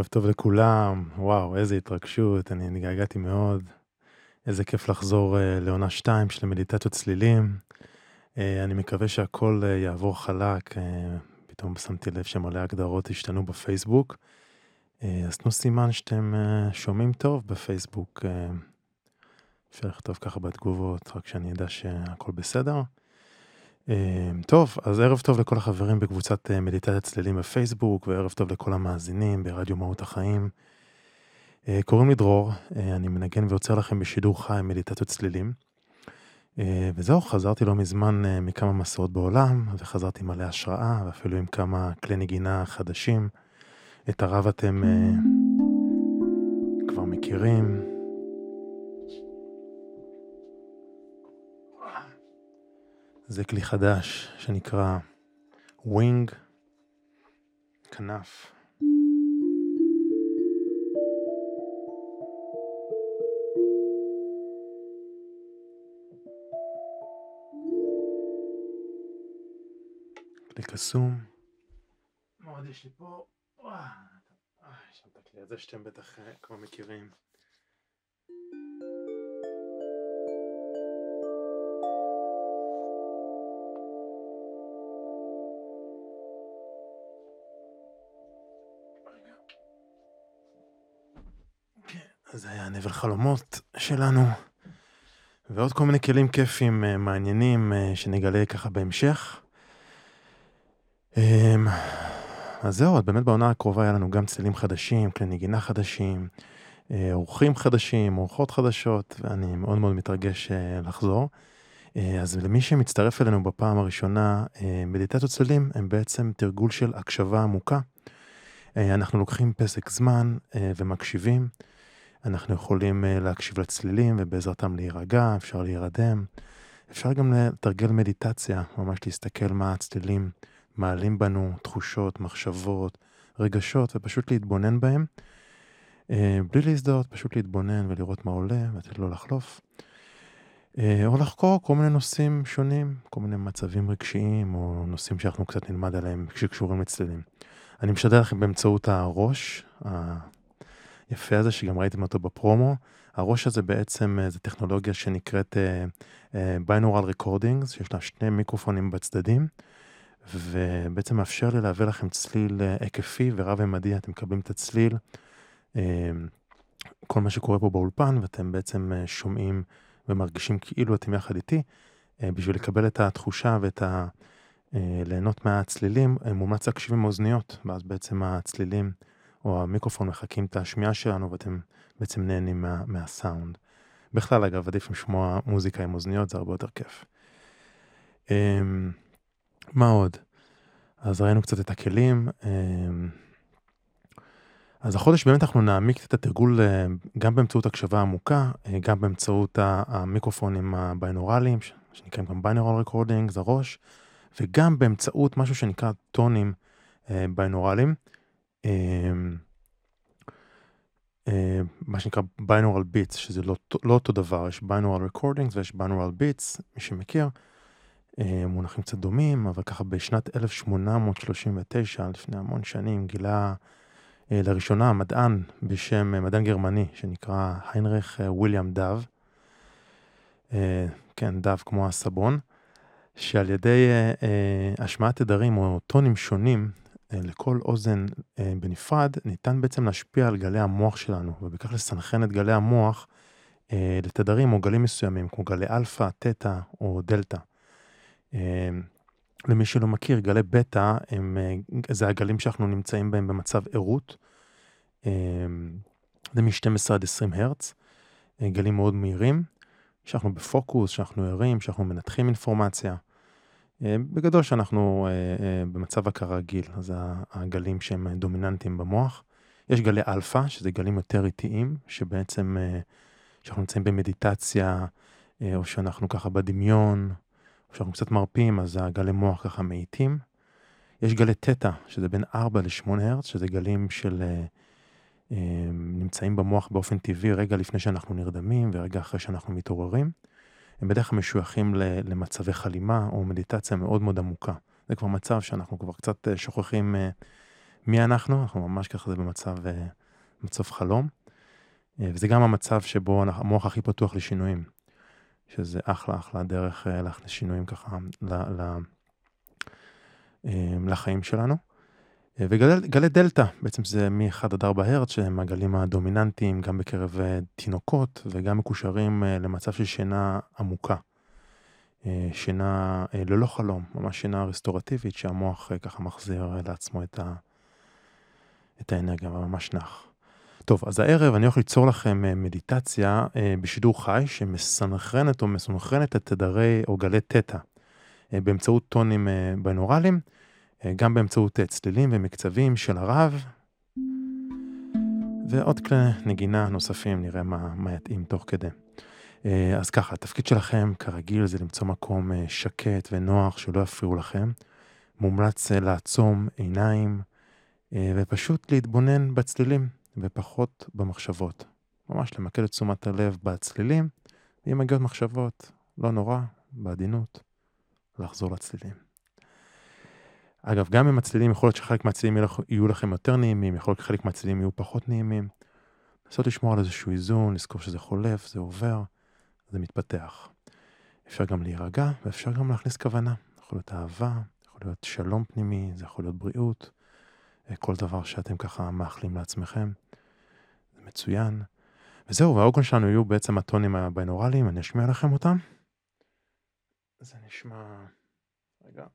ערב טוב לכולם. וואו, איזה התרגשות, אני נגעגעתי מאוד. איזה כיף לחזור uh, לעונה 2 של מדיטציות צלילים. Uh, אני מקווה שהכל uh, יעבור חלק. Uh, פתאום שמתי לב שמלא הגדרות השתנו בפייסבוק. Uh, אז תנו סימן שאתם uh, שומעים טוב בפייסבוק. Uh, אפשר לכתוב ככה בתגובות, רק שאני אדע שהכל בסדר. אמ, טוב, אז ערב טוב לכל החברים בקבוצת אה, מדיטציית צלילים בפייסבוק, וערב טוב לכל המאזינים ברדיו מהות החיים. אה, קוראים לי דרור, אה, אני מנגן ויוצר לכם בשידור חי מדיטציות צלילים. וזהו, חזרתי לא מזמן מכמה מסעות בעולם, וחזרתי מלא השראה, ואפילו עם כמה כלי נגינה חדשים. את ה Rav אתם כבר מכירים. זה כלי חדש שנקרא Wing, כנף. כלי קסום. מה עוד יש לי פה? וואו, יש שם את הכלי הזה שאתם בטח אה, כבר מכירים. זה היה נבל חלומות שלנו, ועוד כל מיני כלים כיפים אה, מעניינים אה, שנגלה ככה בהמשך. אמ, אז זהו, אז באמת בעונה הקרובה היה לנו גם צלילים חדשים, כלי נגינה חדשים, אה, אורחים חדשים, אורחות חדשות, ואני מאוד מאוד מתרגש לחזור. אז למי שמצטרף אלינו בפעם הראשונה, מדיטציות צלילים הם בעצם תרגול של הקשבה עמוקה. אנחנו לוקחים פסק זמן ומקשיבים. אנחנו יכולים אה, להקשיב לצלילים ובעזרתם להירגע, אפשר להירדם. אפשר גם לתרגל מדיטציה, ממש להסתכל מה הצלילים מעלים בנו, תחושות, מחשבות, רגשות, ופשוט להתבונן בהם. אה, בלי להזדהות, פשוט להתבונן ולראות מה עולה, ולתת לו לחלוף. אה, או לחקור כל מיני נושאים שונים, כל מיני מצבים רגשיים, או נושאים שאנחנו קצת נלמד עליהם שקשורים לצלילים. אני משדר לכם באמצעות הראש, היפה הזה, שגם ראיתם אותו בפרומו. הראש הזה בעצם אה, זה טכנולוגיה שנקראת uh, uh, binaural recordings, שיש לה שני מיקרופונים בצדדים, ובעצם מאפשר לי להביא לכם צליל uh, היקפי ורב-ממדי, אתם מקבלים את הצליל, uh, כל מה שקורה פה באולפן, ואתם בעצם uh, שומעים ומרגישים כאילו אתם יחד איתי, uh, בשביל לקבל את התחושה ואת ה... Uh, ליהנות מהצלילים, מומלץ להקשיב עם אוזניות, ואז בעצם הצלילים או המיקרופון מחקים את השמיעה שלנו ואתם בעצם נהנים מה, מהסאונד. בכלל, אגב, עדיף לשמוע מוזיקה עם אוזניות, זה הרבה יותר כיף. Um, מה עוד? אז ראינו קצת את הכלים. Um, אז החודש באמת אנחנו נעמיק את התרגול אה, גם באמצעות הקשבה עמוקה, אה, גם באמצעות המיקרופונים הביינורליים, שנקראים גם ביינורל רקורדינג, זה ראש, וגם באמצעות משהו שנקרא טונים אה, ביינורליים. אמ, אה, מה שנקרא binaural bits, שזה לא, לא אותו דבר, יש binaural recordings ויש binaural bits, מי שמכיר, אה, מונחים קצת דומים, אבל ככה בשנת 1839, לפני המון שנים, גילה אה, לראשונה מדען בשם, מדען גרמני, שנקרא היינריך וויליאם דב, כן, Dove כמו הסבון, שעל ידי השמעת תדרים או טונים שונים אה, לכל אוזן אה, בנפרד, ניתן בעצם להשפיע על גלי המוח שלנו, ובכך לסנכרן את גלי המוח אה, לתדרים או גלים מסוימים, כמו גלי אלפא, תטא או דלתא. למי שלא מכיר, גלי בטא, הם, זה הגלים שאנחנו נמצאים בהם במצב ערות. זה מ-12 עד 20 הרץ, אה, גלים מאוד מהירים, שאנחנו בפוקוס, שאנחנו ערים, שאנחנו מנתחים אינפורמציה. אה, בגדול שאנחנו במצב הכרה רגיל, אז הגלים שהם דומיננטיים במוח. יש גלי אלפא, שזה גלים יותר איטיים, שבעצם, שאנחנו נמצאים במדיטציה, או שאנחנו ככה בדמיון, או שאנחנו קצת מרפים, אז הגלי מוח ככה מאיטים. יש גלי תטא, שזה בין 4 ל-8 הרץ, שזה גלים של... אה, אה, נמצאים במוח באופן טבעי רגע לפני שאנחנו נרדמים ורגע אחרי שאנחנו מתעוררים. הם בדרך כלל משוייכים למצבי חלימה או מדיטציה מאוד מאוד עמוקה. זה כבר מצב שאנחנו כבר קצת אה, שוכחים מי אנחנו, אנחנו ממש ככה זה במצב, במצב חלום. וזה גם המצב שבו המוח הכי פתוח לשינויים, שזה אחלה אחלה דרך להכניס שינויים ככה לחיים שלנו. אה, וגלי דלתא, בעצם זה מ-1 עד 4 הרץ, שהם הגלים הדומיננטיים גם בקרב אה, תינוקות וגם מקושרים אה, למצב של שינה עמוקה. שינה ללא חלום, ממש שינה רסטורטיבית שהמוח ככה מחזיר לעצמו את, ה... את האנרגיה, ממש נח. טוב, אז הערב אני הולך ליצור לכם מדיטציה בשידור חי שמסנכרנת או מסונכרנת את תדרי או גלי תטא. אה, באמצעות טונים אה, בינורליים, אה, גם באמצעות צלילים ומקצבים של הרב, ועוד כלי נגינה נוספים, נראה מה, מה יתאים תוך כדי. אז ככה, התפקיד שלכם כרגיל זה למצוא מקום שקט ונוח שלא יפריעו לכם. מומלץ לעצום עיניים ופשוט להתבונן בצלילים ופחות במחשבות. ממש למקד את תשומת הלב בצלילים, ואם מגיעות מחשבות, לא נורא, בעדינות. לחזור לצלילים. אגב, גם עם הצלילים, יכול להיות שחלק מהצלילים יהיו לכם יותר נעימים, יכול להיות שחלק מהצלילים יהיו פחות נעימים. לנסות לשמור על איזשהו איזון, לזכור שזה חולף, זה עובר, זה מתפתח. אפשר גם להירגע, ואפשר גם להכניס כוונה. יכול להיות אהבה, יכול להיות שלום פנימי, זה יכול להיות בריאות, אה, כל דבר שאתם ככה מאחלים לעצמכם. זה מצוין. וזהו, והעוגן שלנו יהיו בעצם הטונים הביינורליים, אני אשמיע לכם אותם. זה נשמע... רגע.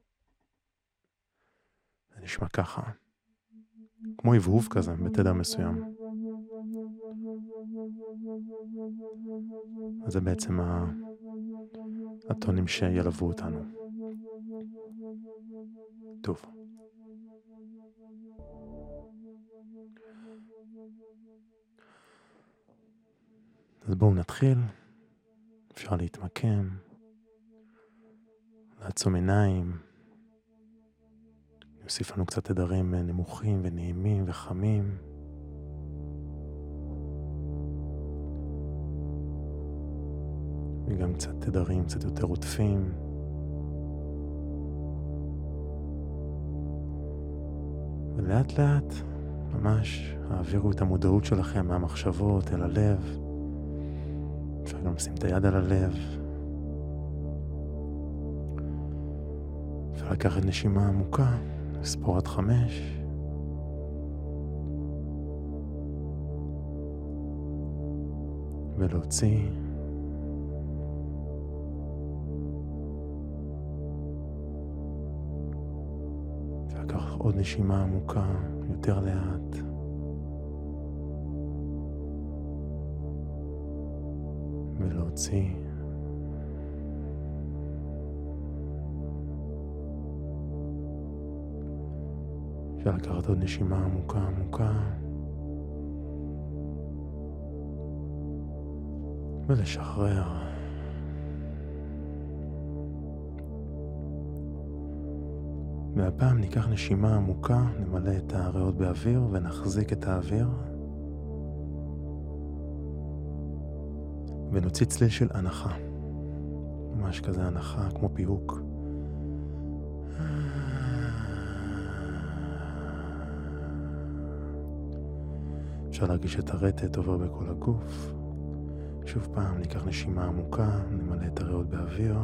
זה נשמע ככה. כמו הבהוב כזה, בתדר מסוים. זה בעצם הטונים שילוו אותנו. טוב. אז בואו נתחיל. אפשר להתמקם. לעצום עיניים, יוסיף לנו קצת תדרים נמוכים ונעימים וחמים. וגם קצת תדרים קצת יותר עוטפים. ולאט לאט ממש העבירו את המודעות שלכם מהמחשבות אל הלב. אפשר גם לשים את היד על הלב, אפשר לקחת נשימה עמוקה, לספור עד חמש. ולהוציא. ולקח עוד נשימה עמוקה, יותר לאט. ולהוציא. אפשר לקחת עוד נשימה עמוקה עמוקה. ולשחרר. והפעם ניקח נשימה עמוקה, נמלא את הריאות באוויר ונחזיק את האוויר. ונוציא צליל של הנחה. ממש כזה הנחה, כמו פיהוק. אפשר להרגיש את הרטט עובר בכל הגוף. שוב פעם, ניקח נשימה עמוקה, נמלא את הריאות באוויר.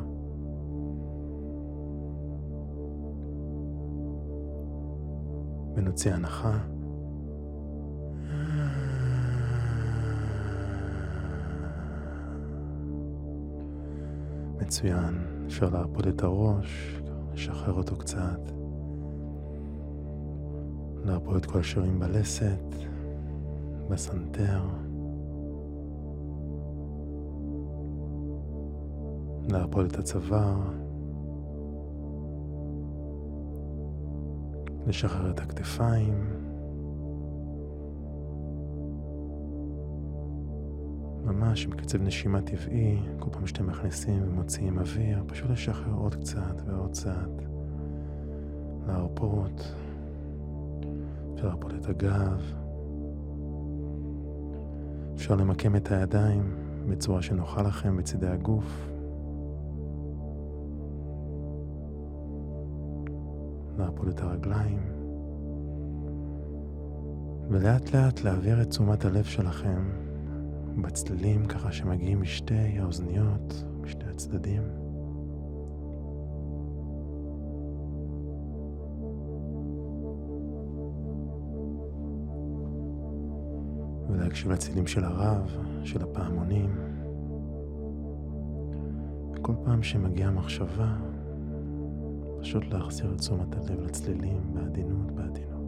ונוציא הנחה. מצוין, אפשר להרפות את הראש, לשחרר אותו קצת, להרפות את כל השרירים בלסת. בסנטר. להרפות את הצוואר. לשחרר את הכתפיים. ממש עם קצב נשימה טבעי, כל פעם שאתם מכניסים ומוציאים אוויר, פשוט לשחרר עוד קצת ועוד קצת. להרפות. אפשר להרפות את הגב. אפשר למקם את הידיים בצורה שנוחה לכם בצידי הגוף. להרפות את הרגליים. ולאט לאט להעביר את תשומת הלב שלכם בצללים ככה שמגיעים משתי האוזניות, משתי הצדדים. ולהקשיב לצלילים של הרב, של הפעמונים. וכל פעם שמגיעה מחשבה, פשוט להחזיר את תשומת הלב לצלילים בעדינות, בעדינות.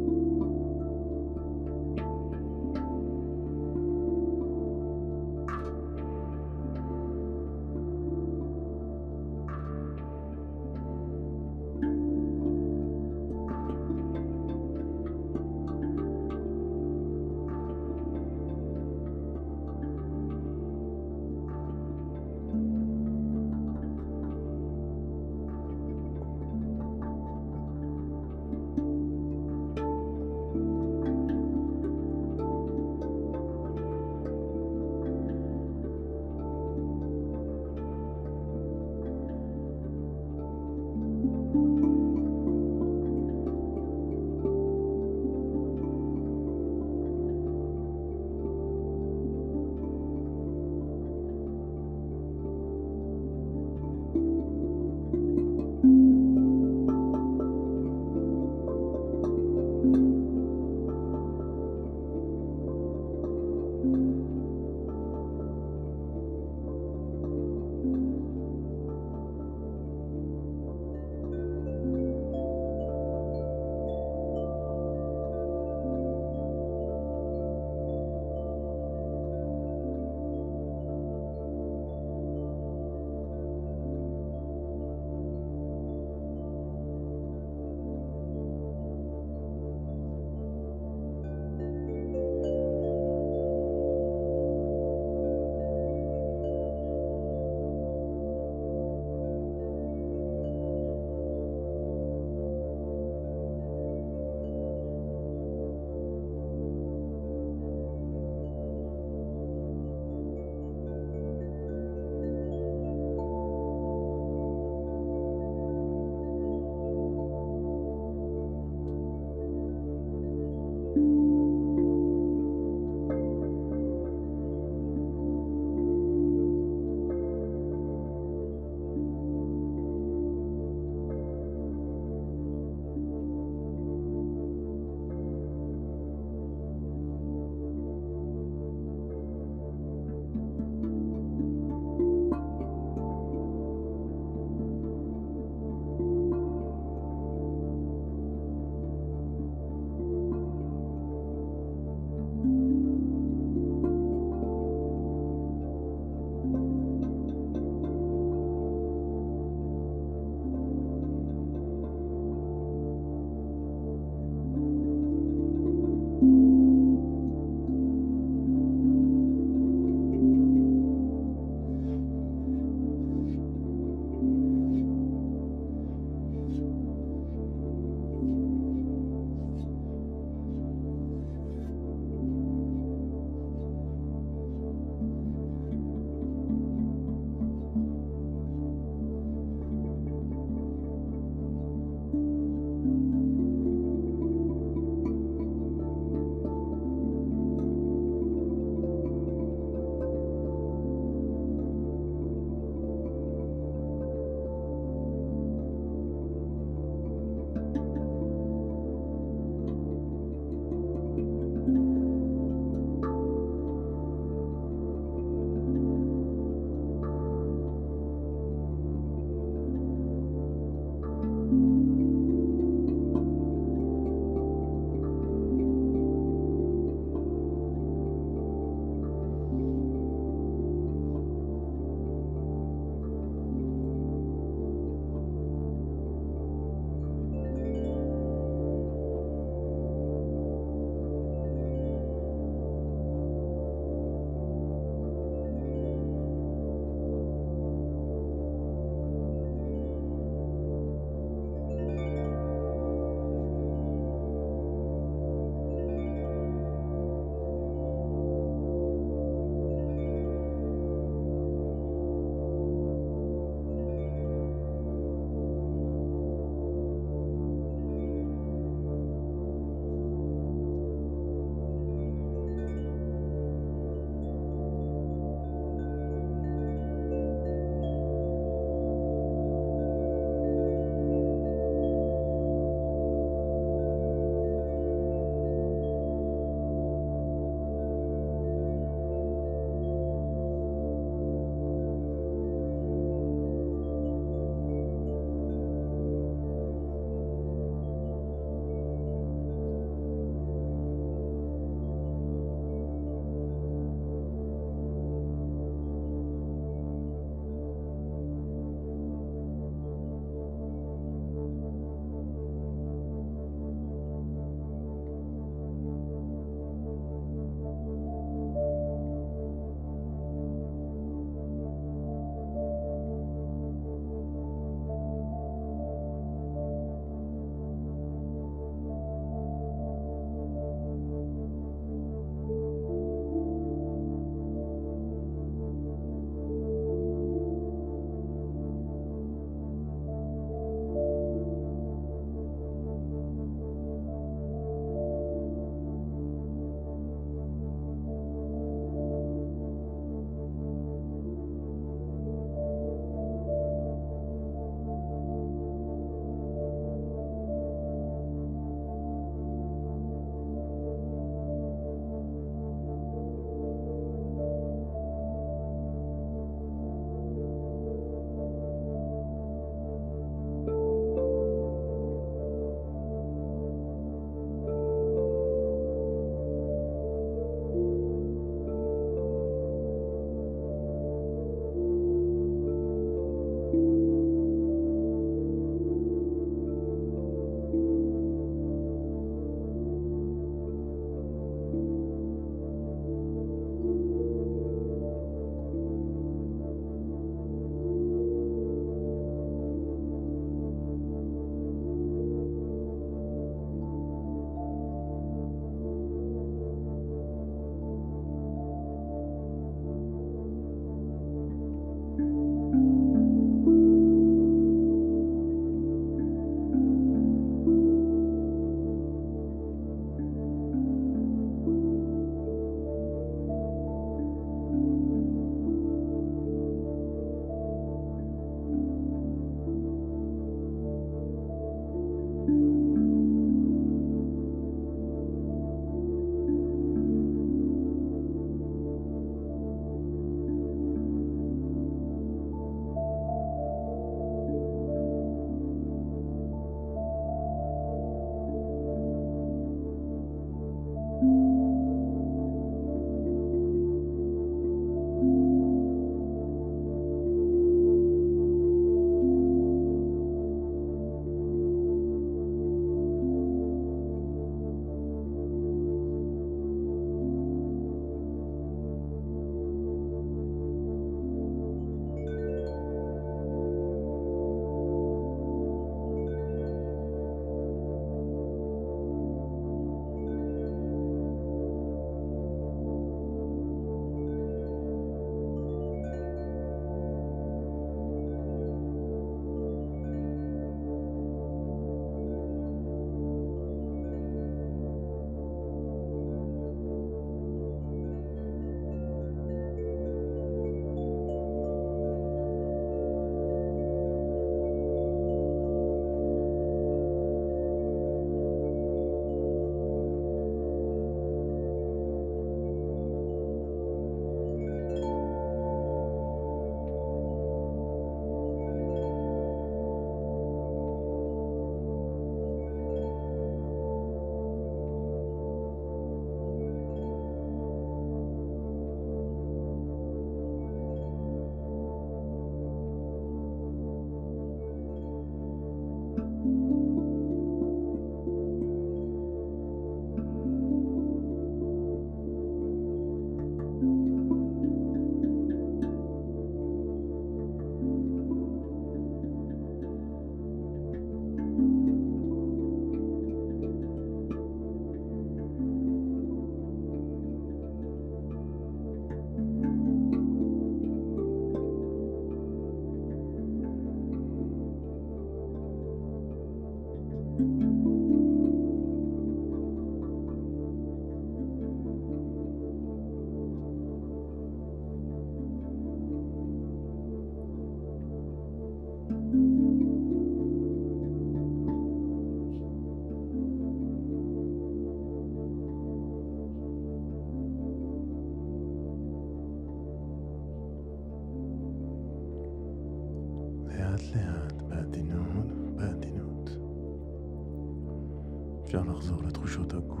אפשר לחזור לתחושות הגוף.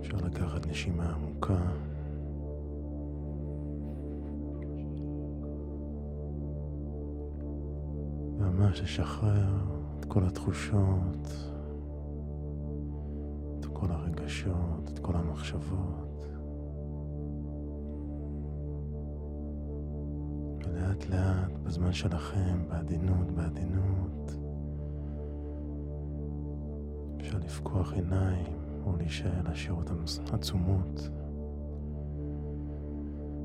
אפשר לקחת נשימה עמוקה. ממש לשחרר את כל התחושות, את כל הרגשות, את כל המחשבות. ולאט לאט, בזמן שלכם, בעדינות, בעדינות, אפשר לפקוח עיניים או להישאר, להשאיר אותן עצומות.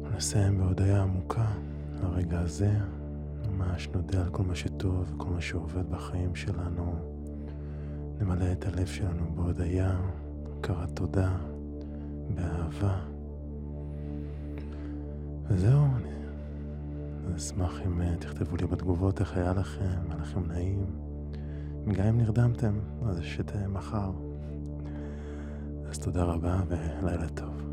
ונסיים בהודיה עמוקה לרגע הזה. ממש נודה על כל מה שטוב וכל מה שעובד בחיים שלנו. נמלא את הלב שלנו בהודיה, הכרת תודה, באהבה. וזהו, אני אשמח אם אה, תכתבו לי בתגובות איך היה לכם, היה לכם נעים. גם אם נרדמתם, אז את אה, מחר. אז תודה רבה ולילה טוב.